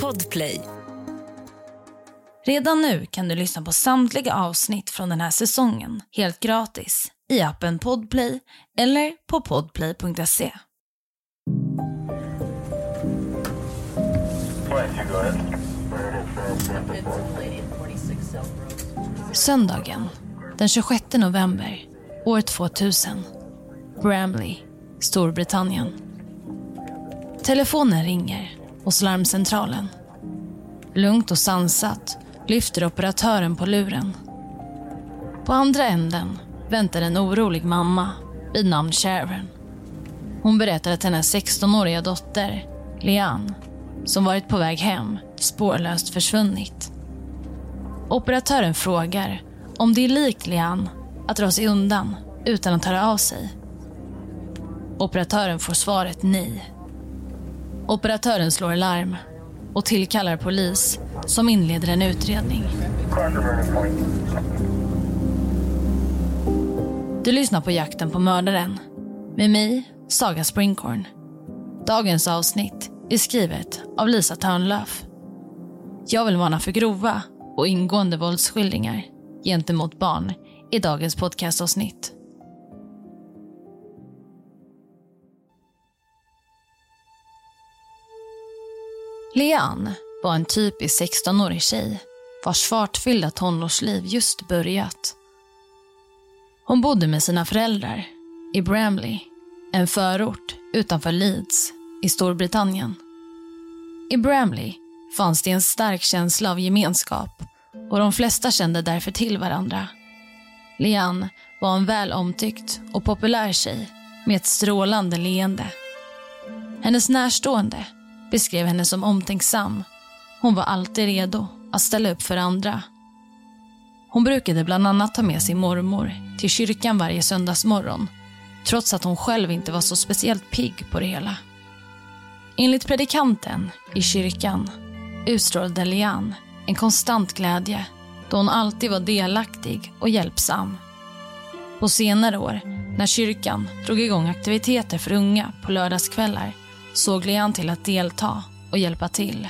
Podplay. Redan nu kan du lyssna på samtliga avsnitt från den här säsongen helt gratis i appen Podplay eller på podplay.se. Söndagen den 26 november år 2000. Bramley, Storbritannien. Telefonen ringer hos larmcentralen. Lugnt och sansat lyfter operatören på luren. På andra änden väntar en orolig mamma vid namn Sharon. Hon berättar att hennes 16-åriga dotter, Lian, som varit på väg hem, spårlöst försvunnit. Operatören frågar om det är likt Lian att dra sig undan utan att höra av sig. Operatören får svaret nej. Operatören slår larm och tillkallar polis som inleder en utredning. Du lyssnar på Jakten på mördaren med mig, Saga Springhorn. Dagens avsnitt är skrivet av Lisa Törnlöf. Jag vill varna för grova och ingående våldsskildringar gentemot barn i dagens podcastavsnitt. Leanne var en typisk 16-årig tjej vars fartfyllda tonårsliv just börjat. Hon bodde med sina föräldrar i Bramley, en förort utanför Leeds i Storbritannien. I Bramley fanns det en stark känsla av gemenskap och de flesta kände därför till varandra. Leanne var en väl omtyckt och populär tjej med ett strålande leende. Hennes närstående beskrev henne som omtänksam. Hon var alltid redo att ställa upp för andra. Hon brukade bland annat ta med sin mormor till kyrkan varje söndagsmorgon trots att hon själv inte var så speciellt pigg på det hela. Enligt predikanten i kyrkan utstrålade Lian en konstant glädje då hon alltid var delaktig och hjälpsam. På senare år, när kyrkan drog igång aktiviteter för unga på lördagskvällar såg Lian till att delta och hjälpa till.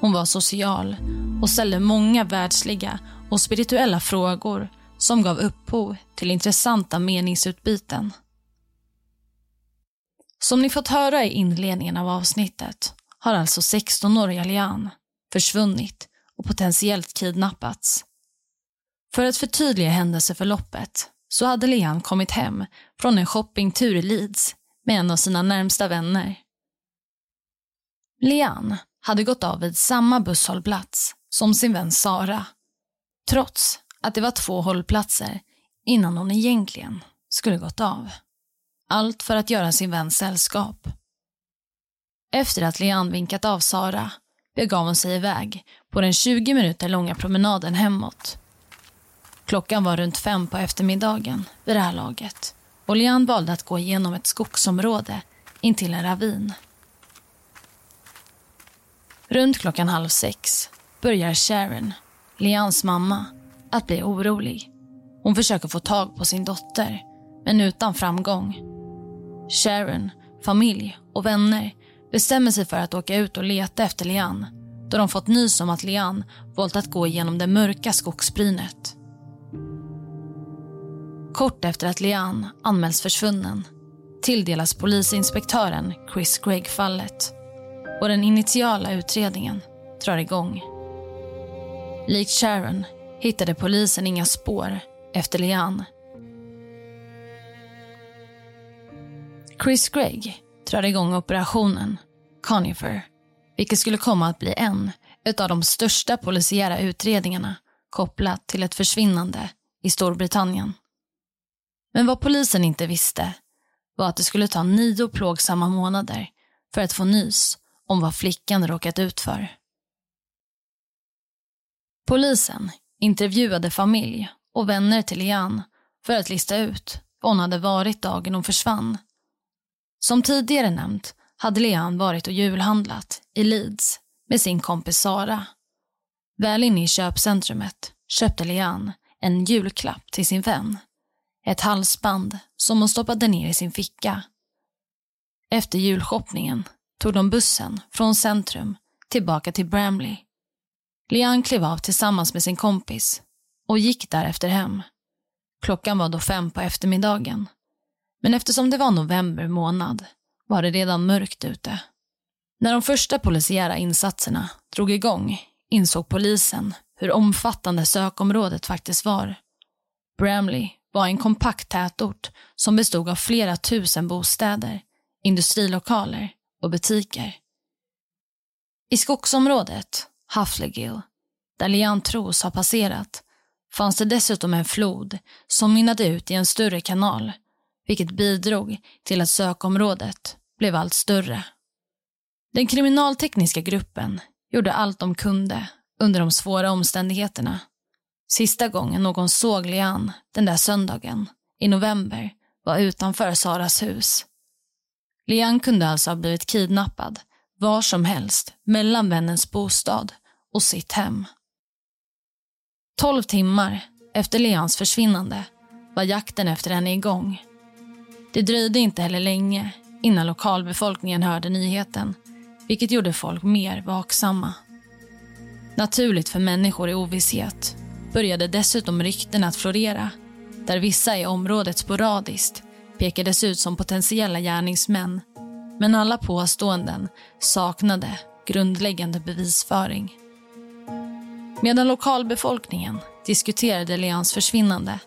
Hon var social och ställde många världsliga och spirituella frågor som gav upphov till intressanta meningsutbyten. Som ni fått höra i inledningen av avsnittet har alltså 16-åriga Lian försvunnit och potentiellt kidnappats. För att förtydliga händelseförloppet så hade Lian kommit hem från en shoppingtur i Leeds med en av sina närmsta vänner. Lian hade gått av vid samma busshållplats som sin vän Sara. Trots att det var två hållplatser innan hon egentligen skulle gått av. Allt för att göra sin vän sällskap. Efter att Lian vinkat av Sara begav hon sig iväg på den 20 minuter långa promenaden hemåt. Klockan var runt fem på eftermiddagen vid det här laget och Lian valde att gå igenom ett skogsområde intill en ravin. Runt klockan halv sex börjar Sharon, Lians mamma, att bli orolig. Hon försöker få tag på sin dotter, men utan framgång. Sharon, familj och vänner bestämmer sig för att åka ut och leta efter Lian då de fått nys om att Lian valt att gå igenom det mörka skogsbrynet. Kort efter att Lian anmäls försvunnen tilldelas polisinspektören Chris Gregg fallet och den initiala utredningen drar igång. Likt Sharon hittade polisen inga spår efter Lian. Chris Gregg drar igång operationen Conifer, vilket skulle komma att bli en av de största polisiära utredningarna kopplat till ett försvinnande i Storbritannien. Men vad polisen inte visste var att det skulle ta nio plågsamma månader för att få nys om vad flickan råkat ut för. Polisen intervjuade familj och vänner till Lian för att lista ut var hon hade varit dagen hon försvann. Som tidigare nämnt hade Lian varit och julhandlat i Leeds med sin kompis Sara. Väl inne i köpcentrumet köpte Lian en julklapp till sin vän. Ett halsband som hon stoppade ner i sin ficka. Efter julshoppningen tog de bussen från centrum tillbaka till Bramley. Lian klev av tillsammans med sin kompis och gick därefter hem. Klockan var då fem på eftermiddagen. Men eftersom det var november månad var det redan mörkt ute. När de första polisiära insatserna drog igång insåg polisen hur omfattande sökområdet faktiskt var. Bramley var en kompakt tätort som bestod av flera tusen bostäder, industrilokaler och butiker. I skogsområdet, Hufflegill, där Lian tros ha passerat, fanns det dessutom en flod som mynnade ut i en större kanal, vilket bidrog till att sökområdet blev allt större. Den kriminaltekniska gruppen gjorde allt de kunde under de svåra omständigheterna. Sista gången någon såg Lian den där söndagen i november var utanför Saras hus. Lian kunde alltså ha blivit kidnappad var som helst mellan vännens bostad och sitt hem. Tolv timmar efter Lians försvinnande var jakten efter henne igång. Det dröjde inte heller länge innan lokalbefolkningen hörde nyheten, vilket gjorde folk mer vaksamma. Naturligt för människor i ovisshet började dessutom rykten att florera, där vissa i området sporadiskt pekades ut som potentiella gärningsmän, men alla påståenden saknade grundläggande bevisföring. Medan lokalbefolkningen diskuterade Leans försvinnande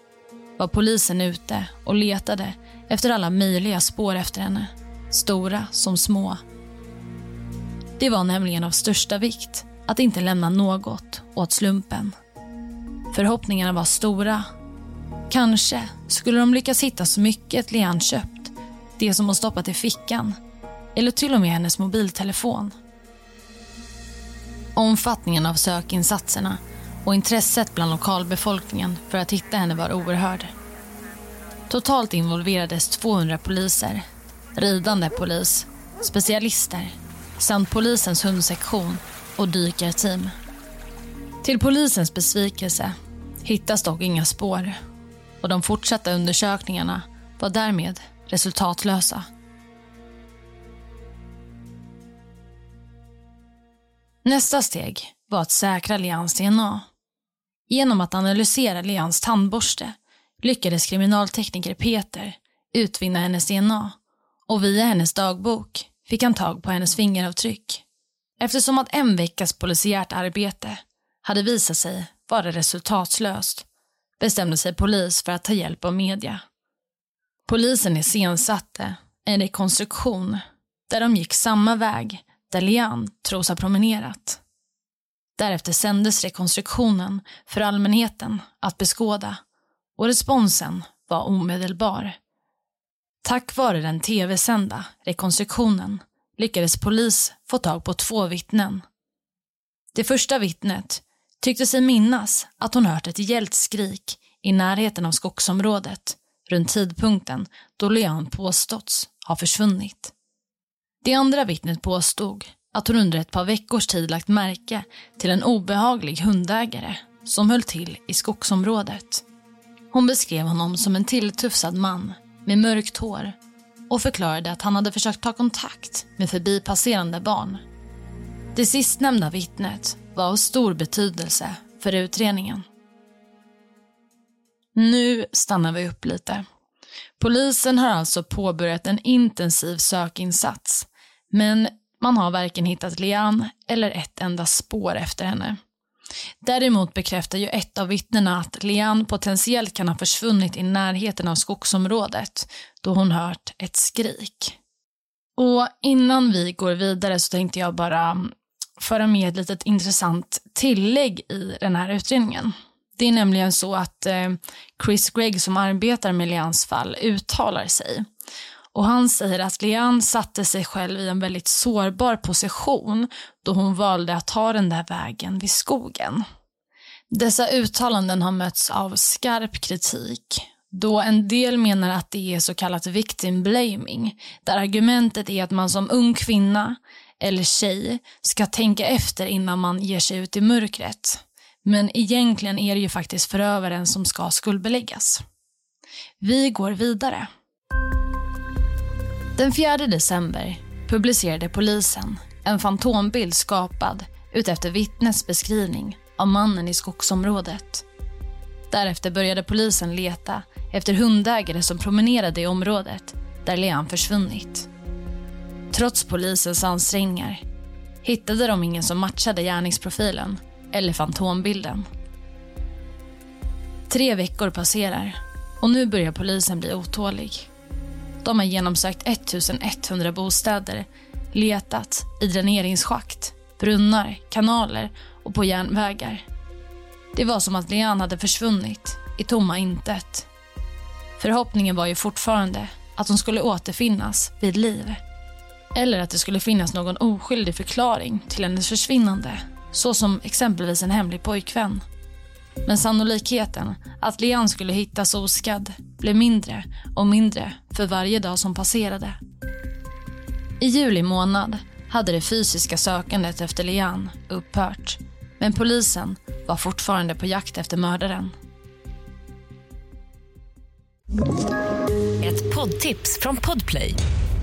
var polisen ute och letade efter alla möjliga spår efter henne, stora som små. Det var nämligen av största vikt att inte lämna något åt slumpen. Förhoppningarna var stora. Kanske skulle de lyckas hitta så mycket Leanne köpt, det som hon stoppat i fickan, eller till och med hennes mobiltelefon. Omfattningen av sökinsatserna och intresset bland lokalbefolkningen för att hitta henne var oerhörd. Totalt involverades 200 poliser, ridande polis, specialister samt polisens hundsektion och dykarteam. Till polisens besvikelse hittas dock inga spår och de fortsatta undersökningarna var därmed resultatlösa. Nästa steg var att säkra Leans DNA. Genom att analysera Leans tandborste lyckades kriminaltekniker Peter utvinna hennes DNA och via hennes dagbok fick han tag på hennes fingeravtryck. Eftersom att en veckas polisiärt arbete hade visat sig vara resultatlöst, bestämde sig polis för att ta hjälp av media. Polisen iscensatte en rekonstruktion där de gick samma väg där Lian tros ha promenerat. Därefter sändes rekonstruktionen för allmänheten att beskåda och responsen var omedelbar. Tack vare den tv-sända rekonstruktionen lyckades polis få tag på två vittnen. Det första vittnet tyckte sig minnas att hon hört ett gällt skrik i närheten av skogsområdet runt tidpunkten då Leon påståtts ha försvunnit. Det andra vittnet påstod att hon under ett par veckors tid lagt märke till en obehaglig hundägare som höll till i skogsområdet. Hon beskrev honom som en tilltufsad man med mörkt hår och förklarade att han hade försökt ta kontakt med förbipasserande barn. Det sistnämnda vittnet var av stor betydelse för utredningen. Nu stannar vi upp lite. Polisen har alltså påbörjat en intensiv sökinsats, men man har varken hittat Lian eller ett enda spår efter henne. Däremot bekräftar ju ett av vittnena att Lian potentiellt kan ha försvunnit i närheten av skogsområdet då hon hört ett skrik. Och innan vi går vidare så tänkte jag bara mm, föra med ett litet intressant tillägg i den här utredningen. Det är nämligen så att eh, Chris Gregg som arbetar med Lians fall uttalar sig. Och han säger att Lian satte sig själv i en väldigt sårbar position då hon valde att ta den där vägen vid skogen. Dessa uttalanden har mötts av skarp kritik då en del menar att det är så kallat victim blaming, där argumentet är att man som ung kvinna eller tjej ska tänka efter innan man ger sig ut i mörkret. Men egentligen är det ju faktiskt förövaren som ska skuldbeläggas. Vi går vidare. Den 4 december publicerade polisen en fantombild skapad utefter vittnets beskrivning av mannen i skogsområdet. Därefter började polisen leta efter hundägare som promenerade i området där Leanne försvunnit. Trots polisens ansträngningar hittade de ingen som matchade gärningsprofilen eller fantombilden. Tre veckor passerar och nu börjar polisen bli otålig. De har genomsökt 1100 bostäder, letat i dräneringsschakt, brunnar, kanaler och på järnvägar. Det var som att Leanne hade försvunnit i tomma intet. Förhoppningen var ju fortfarande att hon skulle återfinnas vid liv. Eller att det skulle finnas någon oskyldig förklaring till hennes försvinnande, såsom exempelvis en hemlig pojkvän. Men sannolikheten att Leanne skulle hittas oskadd blev mindre och mindre för varje dag som passerade. I juli månad hade det fysiska sökandet efter Leanne upphört. Men polisen var fortfarande på jakt efter mördaren. Ett poddtips från Podplay.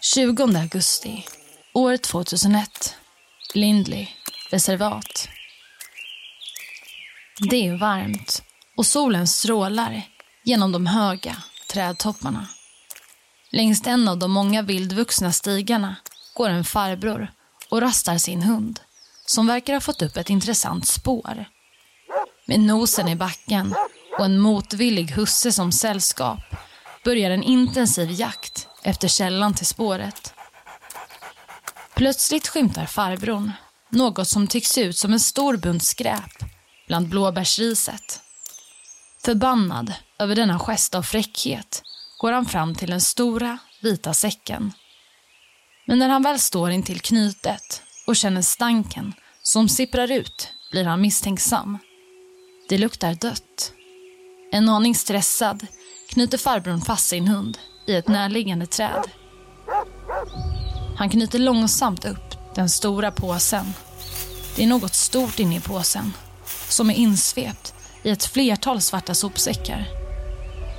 20 augusti, år 2001. Lindley, reservat. Det är varmt och solen strålar genom de höga trädtopparna. Längs en av de många vildvuxna stigarna går en farbror och rastar sin hund som verkar ha fått upp ett intressant spår. Med nosen i backen och en motvillig husse som sällskap börjar en intensiv jakt efter källan till spåret. Plötsligt skymtar farbrorn något som tycks se ut som en stor bunt skräp bland blåbärsriset. Förbannad över denna gest av fräckhet går han fram till den stora vita säcken. Men när han väl står intill knytet och känner stanken som sipprar ut blir han misstänksam. Det luktar dött. En aning stressad knyter farbrorn fast sin hund i ett närliggande träd. Han knyter långsamt upp den stora påsen. Det är något stort inne i påsen som är insvept i ett flertal svarta sopsäckar.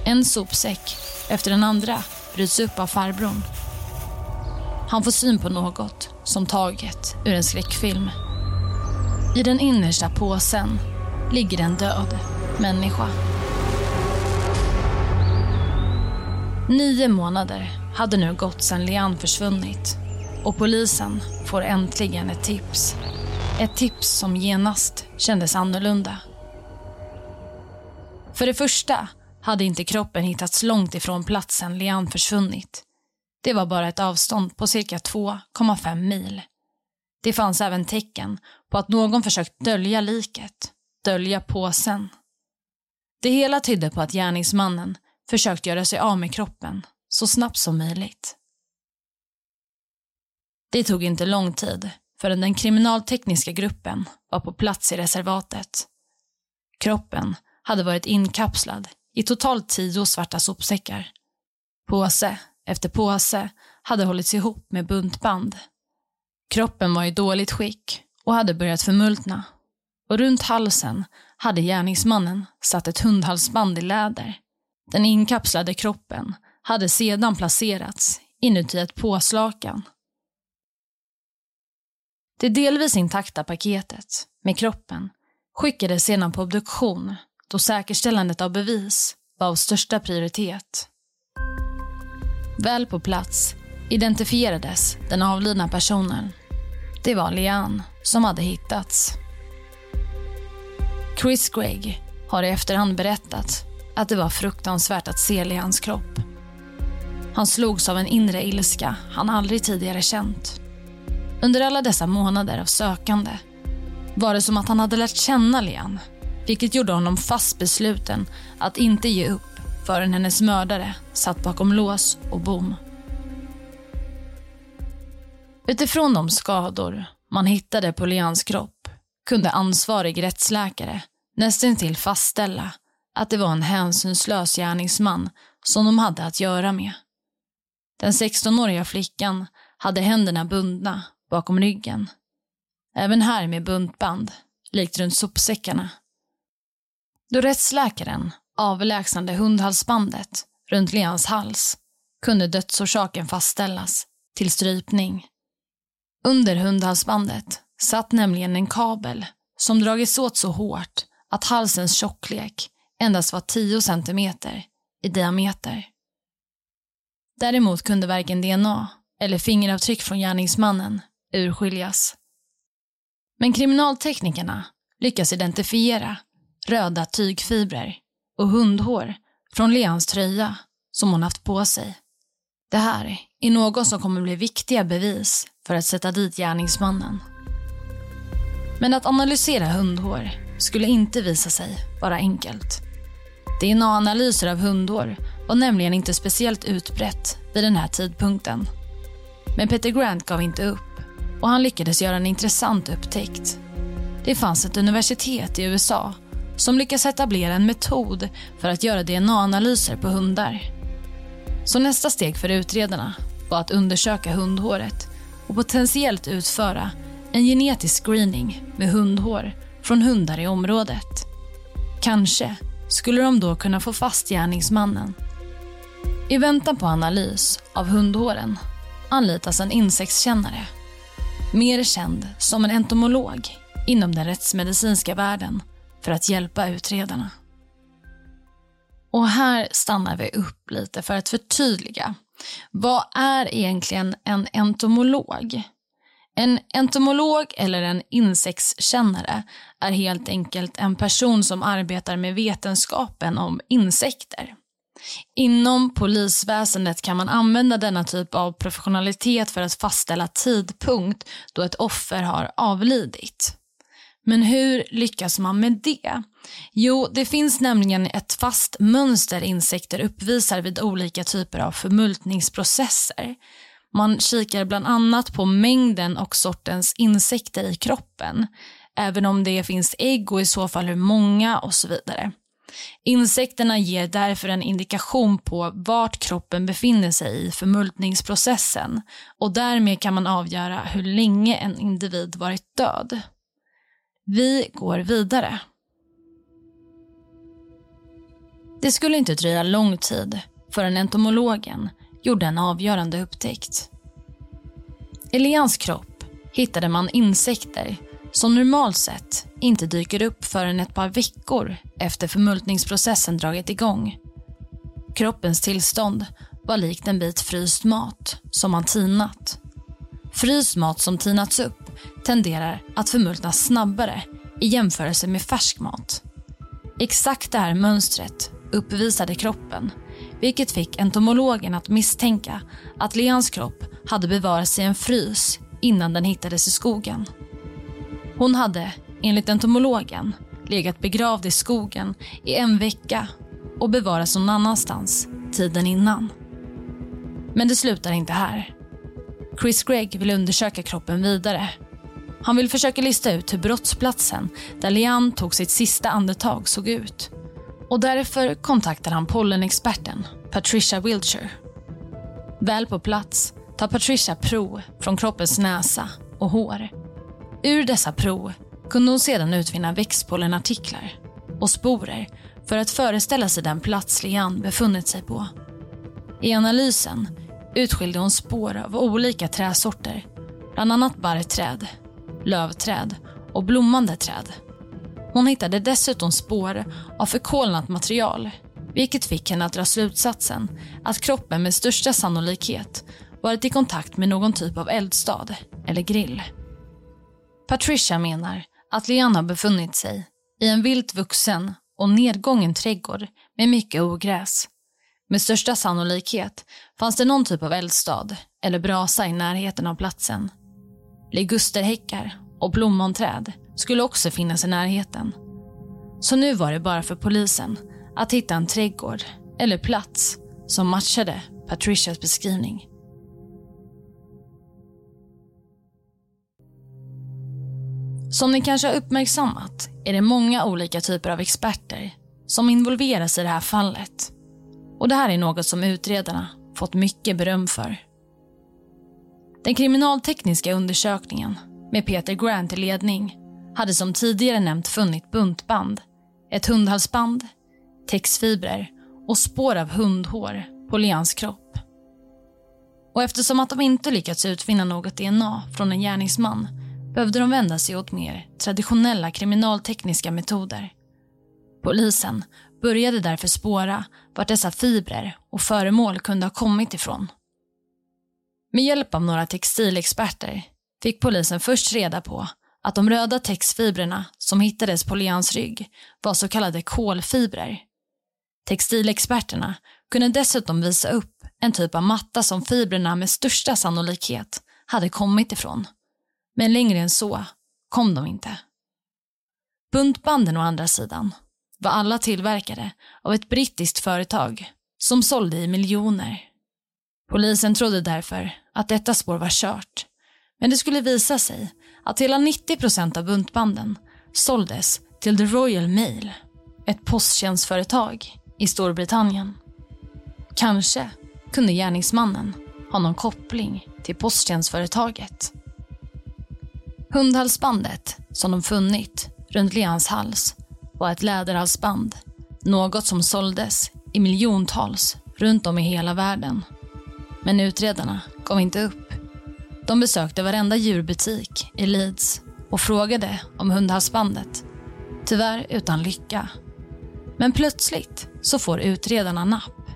En sopsäck efter den andra bryts upp av farbrorn. Han får syn på något som taget ur en skräckfilm. I den innersta påsen ligger en död människa. Nio månader hade nu gått sedan Leanne försvunnit och polisen får äntligen ett tips. Ett tips som genast kändes annorlunda. För det första hade inte kroppen hittats långt ifrån platsen Leanne försvunnit. Det var bara ett avstånd på cirka 2,5 mil. Det fanns även tecken på att någon försökt dölja liket, dölja påsen. Det hela tydde på att gärningsmannen försökt göra sig av med kroppen så snabbt som möjligt. Det tog inte lång tid förrän den kriminaltekniska gruppen var på plats i reservatet. Kroppen hade varit inkapslad i totalt tio svarta sopsäckar. Påse efter påse hade hållits ihop med buntband. Kroppen var i dåligt skick och hade börjat förmultna. Och runt halsen hade gärningsmannen satt ett hundhalsband i läder. Den inkapslade kroppen hade sedan placerats inuti ett påslakan. Det delvis intakta paketet med kroppen skickades sedan på obduktion då säkerställandet av bevis var av största prioritet. Väl på plats identifierades den avlidna personen. Det var Leanne som hade hittats. Chris Gregg har i efterhand berättat att det var fruktansvärt att se Leannes kropp. Han slogs av en inre ilska han aldrig tidigare känt. Under alla dessa månader av sökande var det som att han hade lärt känna Leanne vilket gjorde honom fast besluten att inte ge upp förrän hennes mördare satt bakom lås och bom. Utifrån de skador man hittade på Leans kropp kunde ansvarig rättsläkare nästan till fastställa att det var en hänsynslös gärningsman som de hade att göra med. Den 16-åriga flickan hade händerna bundna bakom ryggen. Även här med buntband, likt runt sopsäckarna. Då rättsläkaren avlägsnade hundhalsbandet runt Leans hals kunde dödsorsaken fastställas till strypning. Under hundhalsbandet satt nämligen en kabel som dragits åt så hårt att halsens tjocklek endast var 10 centimeter i diameter. Däremot kunde varken DNA eller fingeravtryck från gärningsmannen urskiljas. Men kriminalteknikerna lyckas identifiera röda tygfibrer och hundhår från Leans tröja som hon haft på sig. Det här är något som kommer bli viktiga bevis för att sätta dit gärningsmannen. Men att analysera hundhår skulle inte visa sig vara enkelt. DNA-analyser av hundhår var nämligen inte speciellt utbrett vid den här tidpunkten. Men Peter Grant gav inte upp och han lyckades göra en intressant upptäckt. Det fanns ett universitet i USA som lyckats etablera en metod för att göra DNA-analyser på hundar. Så nästa steg för utredarna var att undersöka hundhåret och potentiellt utföra en genetisk screening med hundhår från hundar i området. Kanske skulle de då kunna få fast gärningsmannen. I väntan på analys av hundhåren anlitas en insektskännare. Mer känd som en entomolog inom den rättsmedicinska världen för att hjälpa utredarna. Och här stannar vi upp lite för att förtydliga. Vad är egentligen en entomolog? En entomolog eller en insektskännare är helt enkelt en person som arbetar med vetenskapen om insekter. Inom polisväsendet kan man använda denna typ av professionalitet för att fastställa tidpunkt då ett offer har avlidit. Men hur lyckas man med det? Jo, det finns nämligen ett fast mönster insekter uppvisar vid olika typer av förmultningsprocesser. Man kikar bland annat på mängden och sortens insekter i kroppen, även om det finns ägg och i så fall hur många och så vidare. Insekterna ger därför en indikation på vart kroppen befinner sig i förmultningsprocessen och därmed kan man avgöra hur länge en individ varit död. Vi går vidare. Det skulle inte dröja lång tid förrän entomologen gjorde en avgörande upptäckt. I Leans kropp hittade man insekter som normalt sett inte dyker upp förrän ett par veckor efter förmultningsprocessen dragit igång. Kroppens tillstånd var likt en bit fryst mat som man tinat. Fryst mat som tinats upp tenderar att förmultna snabbare i jämförelse med färsk mat. Exakt det här mönstret uppvisade kroppen vilket fick entomologen att misstänka att Leans kropp hade bevarats i en frys innan den hittades i skogen. Hon hade, enligt entomologen, legat begravd i skogen i en vecka och bevarats någon annanstans tiden innan. Men det slutar inte här. Chris Gregg vill undersöka kroppen vidare. Han vill försöka lista ut hur brottsplatsen där Leanne tog sitt sista andetag såg ut. Och därför kontaktar han pollenexperten Patricia Wiltshire. Väl på plats tar Patricia prov från kroppens näsa och hår. Ur dessa prov kunde hon sedan utvinna växtpollenartiklar och sporer för att föreställa sig den plats Lian befunnit sig på. I analysen utskilde hon spår av olika träsorter, bland annat barrträd, lövträd och blommande träd. Hon hittade dessutom spår av förkolnat material vilket fick henne att dra slutsatsen att kroppen med största sannolikhet varit i kontakt med någon typ av eldstad eller grill. Patricia menar att Liana befunnit sig i en vilt vuxen och nedgången trädgård med mycket ogräs. Med största sannolikhet fanns det någon typ av eldstad eller brasa i närheten av platsen. Ligusterhäckar och blommonträd skulle också finnas i närheten. Så nu var det bara för polisen att hitta en trädgård eller plats som matchade Patricias beskrivning. Som ni kanske har uppmärksammat är det många olika typer av experter som involveras i det här fallet. Och det här är något som utredarna fått mycket beröm för. Den kriminaltekniska undersökningen med Peter Grant i ledning hade som tidigare nämnt funnit buntband, ett hundhalsband, textfibrer och spår av hundhår på Leans kropp. Och eftersom att de inte lyckats utvinna något DNA från en gärningsman behövde de vända sig åt mer traditionella kriminaltekniska metoder. Polisen började därför spåra vart dessa fibrer och föremål kunde ha kommit ifrån. Med hjälp av några textilexperter fick polisen först reda på att de röda textfibrerna som hittades på Leans rygg var så kallade kolfibrer. Textilexperterna kunde dessutom visa upp en typ av matta som fibrerna med största sannolikhet hade kommit ifrån. Men längre än så kom de inte. Buntbanden å andra sidan var alla tillverkade av ett brittiskt företag som sålde i miljoner. Polisen trodde därför att detta spår var kört. Men det skulle visa sig att hela 90 procent av buntbanden såldes till The Royal Mail, ett posttjänstföretag i Storbritannien. Kanske kunde gärningsmannen ha någon koppling till posttjänstföretaget. Hundhalsbandet som de funnit runt Leans hals var ett läderhalsband. Något som såldes i miljontals runt om i hela världen. Men utredarna gav inte upp. De besökte varenda djurbutik i Leeds och frågade om hundhalsbandet. Tyvärr utan lycka. Men plötsligt så får utredarna napp.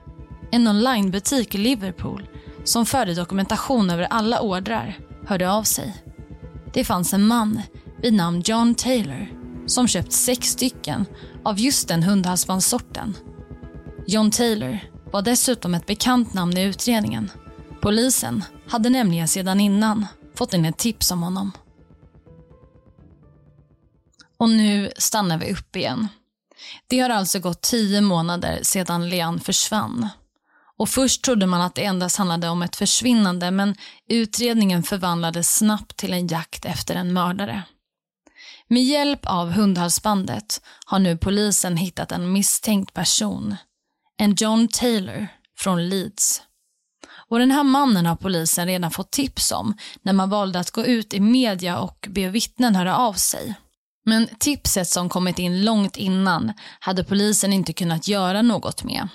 En onlinebutik i Liverpool som förde dokumentation över alla ordrar hörde av sig. Det fanns en man vid namn John Taylor som köpt sex stycken av just den hundhalsbandssorten. John Taylor var dessutom ett bekant namn i utredningen. Polisen hade nämligen sedan innan fått in ett tips om honom. Och nu stannar vi upp igen. Det har alltså gått tio månader sedan Leanne försvann. Och först trodde man att det endast handlade om ett försvinnande men utredningen förvandlades snabbt till en jakt efter en mördare. Med hjälp av hundhalsbandet har nu polisen hittat en misstänkt person. En John Taylor från Leeds. Och den här mannen har polisen redan fått tips om när man valde att gå ut i media och be vittnen höra av sig. Men tipset som kommit in långt innan hade polisen inte kunnat göra något med.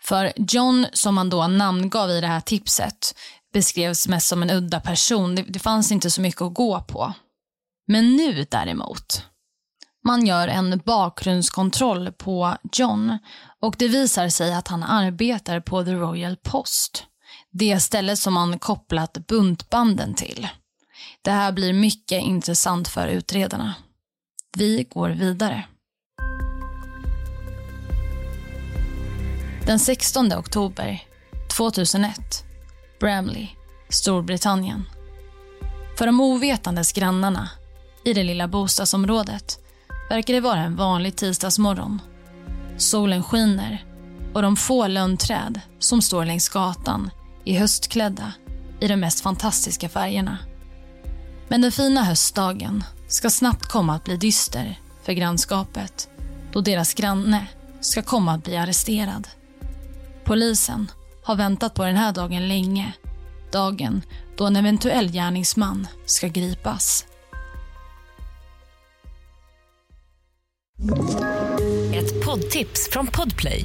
För John, som man då namngav i det här tipset, beskrevs mest som en udda person. Det, det fanns inte så mycket att gå på. Men nu däremot. Man gör en bakgrundskontroll på John och det visar sig att han arbetar på The Royal Post. Det stället som man kopplat buntbanden till. Det här blir mycket intressant för utredarna. Vi går vidare. Den 16 oktober 2001, Bramley, Storbritannien. För de ovetandes grannarna i det lilla bostadsområdet verkar det vara en vanlig tisdagsmorgon. Solen skiner och de få lönnträd som står längs gatan är höstklädda i de mest fantastiska färgerna. Men den fina höstdagen ska snabbt komma att bli dyster för grannskapet då deras granne ska komma att bli arresterad. Polisen har väntat på den här dagen länge. Dagen då en eventuell gärningsman ska gripas. Ett poddtips från Podplay.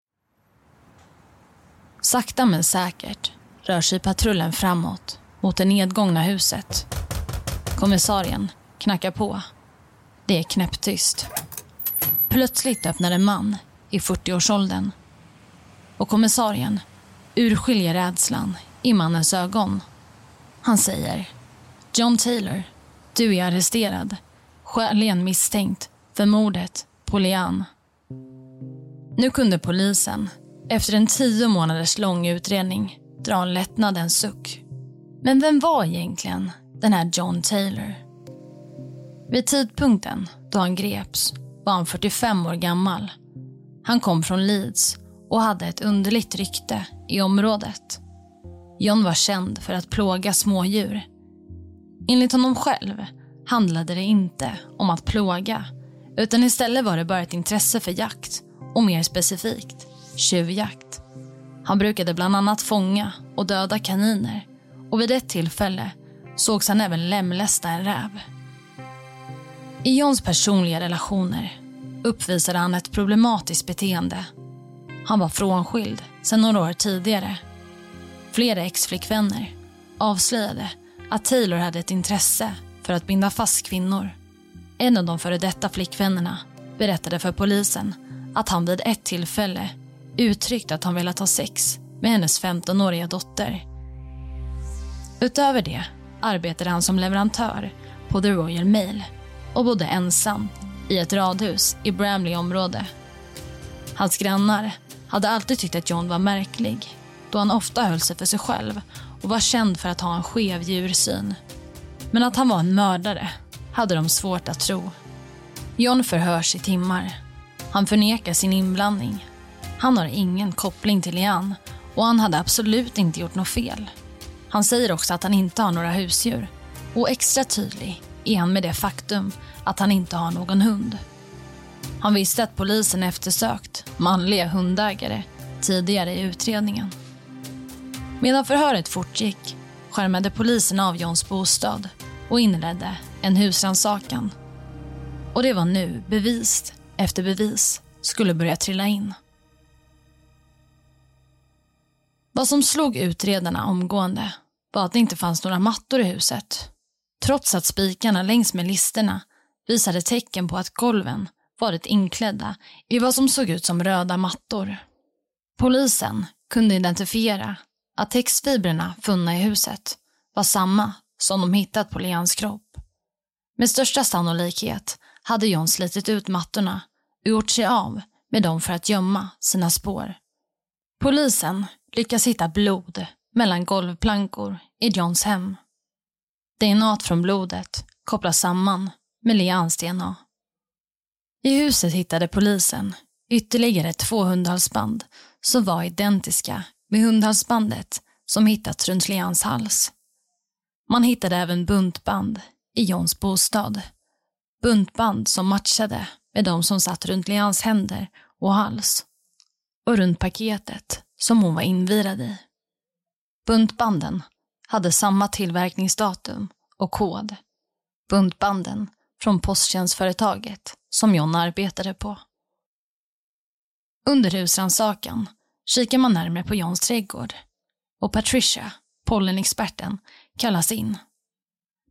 Sakta men säkert rör sig patrullen framåt mot det nedgångna huset. Kommissarien knackar på. Det är knäpptyst. Plötsligt öppnar en man i 40-årsåldern. Och kommissarien urskiljer rädslan i mannens ögon. Han säger John Taylor, du är arresterad. Skäligen misstänkt för mordet på Lian. Nu kunde polisen, efter en tio månaders lång utredning, drar en lättnadens suck. Men vem var egentligen den här John Taylor? Vid tidpunkten då han greps var han 45 år gammal. Han kom från Leeds och hade ett underligt rykte i området. John var känd för att plåga smådjur. Enligt honom själv handlade det inte om att plåga utan istället var det bara ett intresse för jakt och mer specifikt tjuvjakt. Han brukade bland annat fånga och döda kaniner och vid ett tillfälle sågs han även lemlästa en räv. I Johns personliga relationer uppvisade han ett problematiskt beteende. Han var frånskild sedan några år tidigare. Flera exflickvänner avslöjade att Taylor hade ett intresse för att binda fast kvinnor. En av de före detta flickvännerna berättade för polisen att han vid ett tillfälle uttryckt att han velat ha sex med hennes 15-åriga dotter. Utöver det arbetade han som leverantör på The Royal Mail och bodde ensam i ett radhus i Bramley område. Hans grannar hade alltid tyckt att John var märklig då han ofta höll sig för sig själv och var känd för att ha en skev djursyn. Men att han var en mördare hade de svårt att tro. John förhörs i timmar. Han förnekar sin inblandning. Han har ingen koppling till Lian och han hade absolut inte gjort något fel. Han säger också att han inte har några husdjur och extra tydlig är han med det faktum att han inte har någon hund. Han visste att polisen eftersökt manliga hundägare tidigare i utredningen. Medan förhöret fortgick skärmade polisen av Johns bostad och inledde en husrannsakan. Och det var nu bevis efter bevis skulle börja trilla in. Vad som slog utredarna omgående var att det inte fanns några mattor i huset. Trots att spikarna längs med listerna visade tecken på att golven varit inklädda i vad som såg ut som röda mattor. Polisen kunde identifiera att textfibrerna funna i huset var samma som de hittat på Leans kropp. Med största sannolikhet hade John slitit ut mattorna och gjort sig av med dem för att gömma sina spår. Polisen lyckas hitta blod mellan golvplankor i Johns hem. DNA från blodet kopplas samman med Leans DNA. I huset hittade polisen ytterligare två hundhalsband som var identiska med hundhalsbandet som hittats runt Leans hals. Man hittade även buntband i Johns bostad. Buntband som matchade med de som satt runt Leans händer och hals och runt paketet som hon var invirad i. Buntbanden hade samma tillverkningsdatum och kod. Buntbanden från posttjänstföretaget som John arbetade på. Under husrannsakan kikar man närmare på Johns trädgård och Patricia, pollenexperten, kallas in.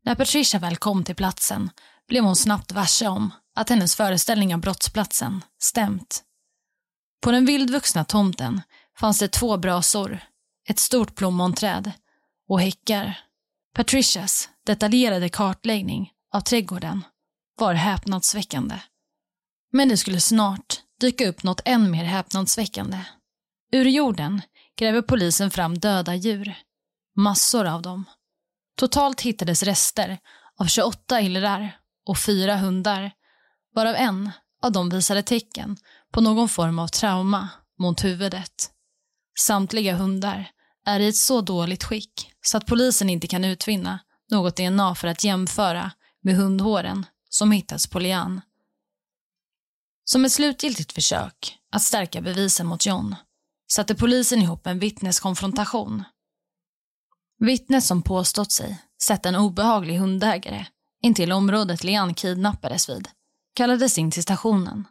När Patricia väl kom till platsen blev hon snabbt varse om att hennes föreställning av brottsplatsen stämt. På den vildvuxna tomten fanns det två brasor, ett stort plommonträd och häckar. Patricias detaljerade kartläggning av trädgården var häpnadsväckande. Men det skulle snart dyka upp något än mer häpnadsväckande. Ur jorden gräver polisen fram döda djur. Massor av dem. Totalt hittades rester av 28 illrar och fyra hundar, varav en av dem visade tecken på någon form av trauma mot huvudet. Samtliga hundar är i ett så dåligt skick så att polisen inte kan utvinna något DNA för att jämföra med hundhåren som hittats på Lian. Som ett slutgiltigt försök att stärka bevisen mot John satte polisen ihop en vittneskonfrontation. Vittnet som påstått sig sett en obehaglig hundägare intill området Lian kidnappades vid kallades in till stationen.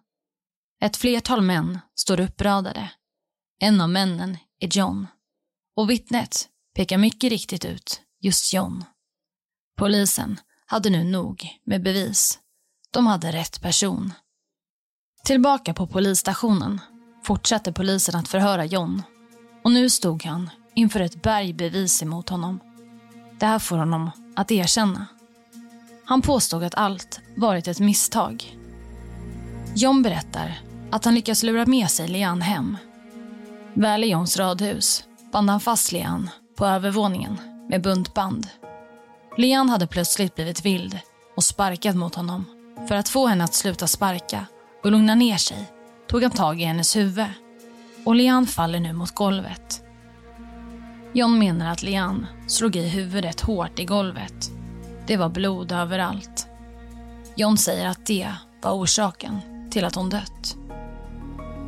Ett flertal män står uppradade. En av männen är John. Och vittnet pekar mycket riktigt ut just John. Polisen hade nu nog med bevis. De hade rätt person. Tillbaka på polisstationen fortsatte polisen att förhöra John. Och nu stod han inför ett berg bevis emot honom. Det här får honom att erkänna. Han påstod att allt varit ett misstag. John berättar att han lyckas lura med sig Lian hem. Väl i Johns radhus band han fast Lian på övervåningen med buntband. Lian hade plötsligt blivit vild och sparkat mot honom. För att få henne att sluta sparka och lugna ner sig tog han tag i hennes huvud och Lian faller nu mot golvet. John menar att Lian slog i huvudet hårt i golvet. Det var blod överallt. John säger att det var orsaken till att hon dött.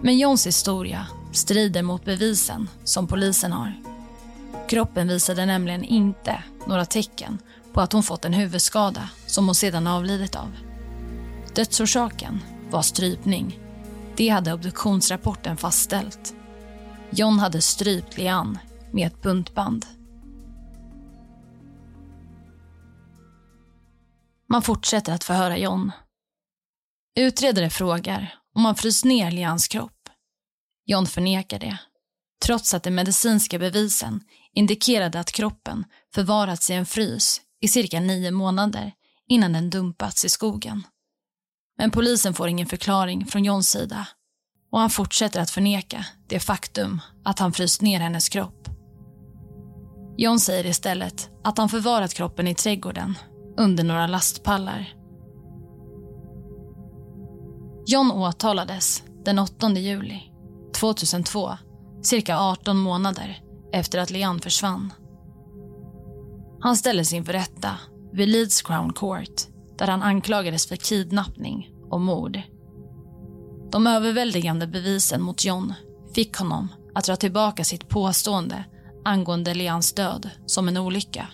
Men Johns historia strider mot bevisen som polisen har. Kroppen visade nämligen inte några tecken på att hon fått en huvudskada som hon sedan avlidit av. Dödsorsaken var strypning. Det hade obduktionsrapporten fastställt. John hade strypt Lian med ett buntband. Man fortsätter att förhöra John. Utredare frågar om han fryst ner Lians kropp. John förnekar det, trots att de medicinska bevisen indikerade att kroppen förvarats i en frys i cirka nio månader innan den dumpats i skogen. Men polisen får ingen förklaring från Johns sida och han fortsätter att förneka det faktum att han fryst ner hennes kropp. John säger istället att han förvarat kroppen i trädgården under några lastpallar. John åtalades den 8 juli 2002, cirka 18 månader efter att Leon försvann. Han ställdes inför rätta vid Leeds Crown Court där han anklagades för kidnappning och mord. De överväldigande bevisen mot John fick honom att dra tillbaka sitt påstående angående Leans död som en olycka.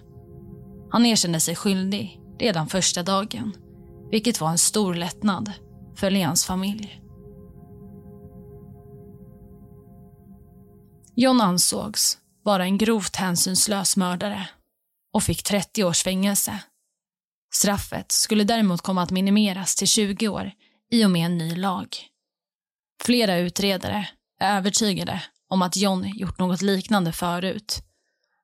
Han erkände sig skyldig redan första dagen, vilket var en stor lättnad för Leans familj. John ansågs vara en grovt hänsynslös mördare och fick 30 års fängelse. Straffet skulle däremot komma att minimeras till 20 år i och med en ny lag. Flera utredare är övertygade om att John gjort något liknande förut.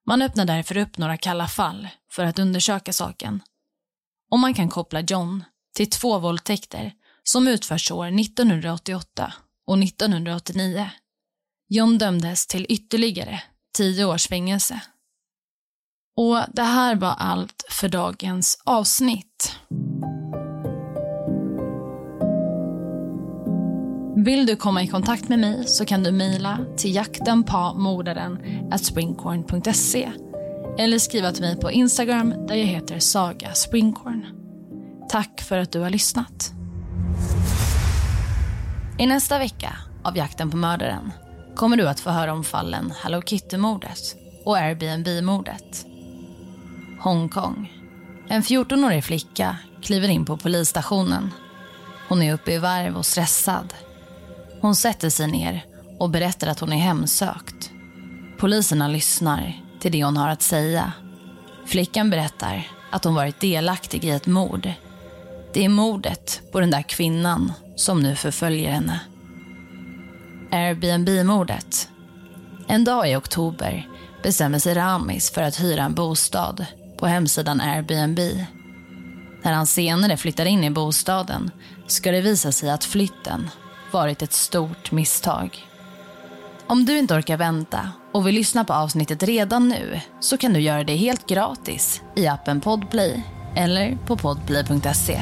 Man öppnar därför upp några kalla fall för att undersöka saken. Och man kan koppla John till två våldtäkter som utförts år 1988 och 1989. John dömdes till ytterligare tio års fängelse. Och det här var allt för dagens avsnitt. Vill du komma i kontakt med mig så kan du mejla till jaktenpamordaren springcorn.se eller skriva till mig på Instagram där jag heter Saga Springcorn. Tack för att du har lyssnat. I nästa vecka av Jakten på mördaren kommer du att få höra om fallen Hello Kitty-mordet och Airbnb-mordet. Hongkong. En 14-årig flicka kliver in på polisstationen. Hon är uppe i varv och stressad. Hon sätter sig ner och berättar att hon är hemsökt. Poliserna lyssnar till det hon har att säga. Flickan berättar att hon varit delaktig i ett mord. Det är mordet på den där kvinnan som nu förföljer henne. Airbnb-mordet. En dag i oktober bestämmer sig Ramis för att hyra en bostad på hemsidan Airbnb. När han senare flyttar in i bostaden ska det visa sig att flytten varit ett stort misstag. Om du inte orkar vänta och vill lyssna på avsnittet redan nu så kan du göra det helt gratis i appen Podplay eller på podplay.se.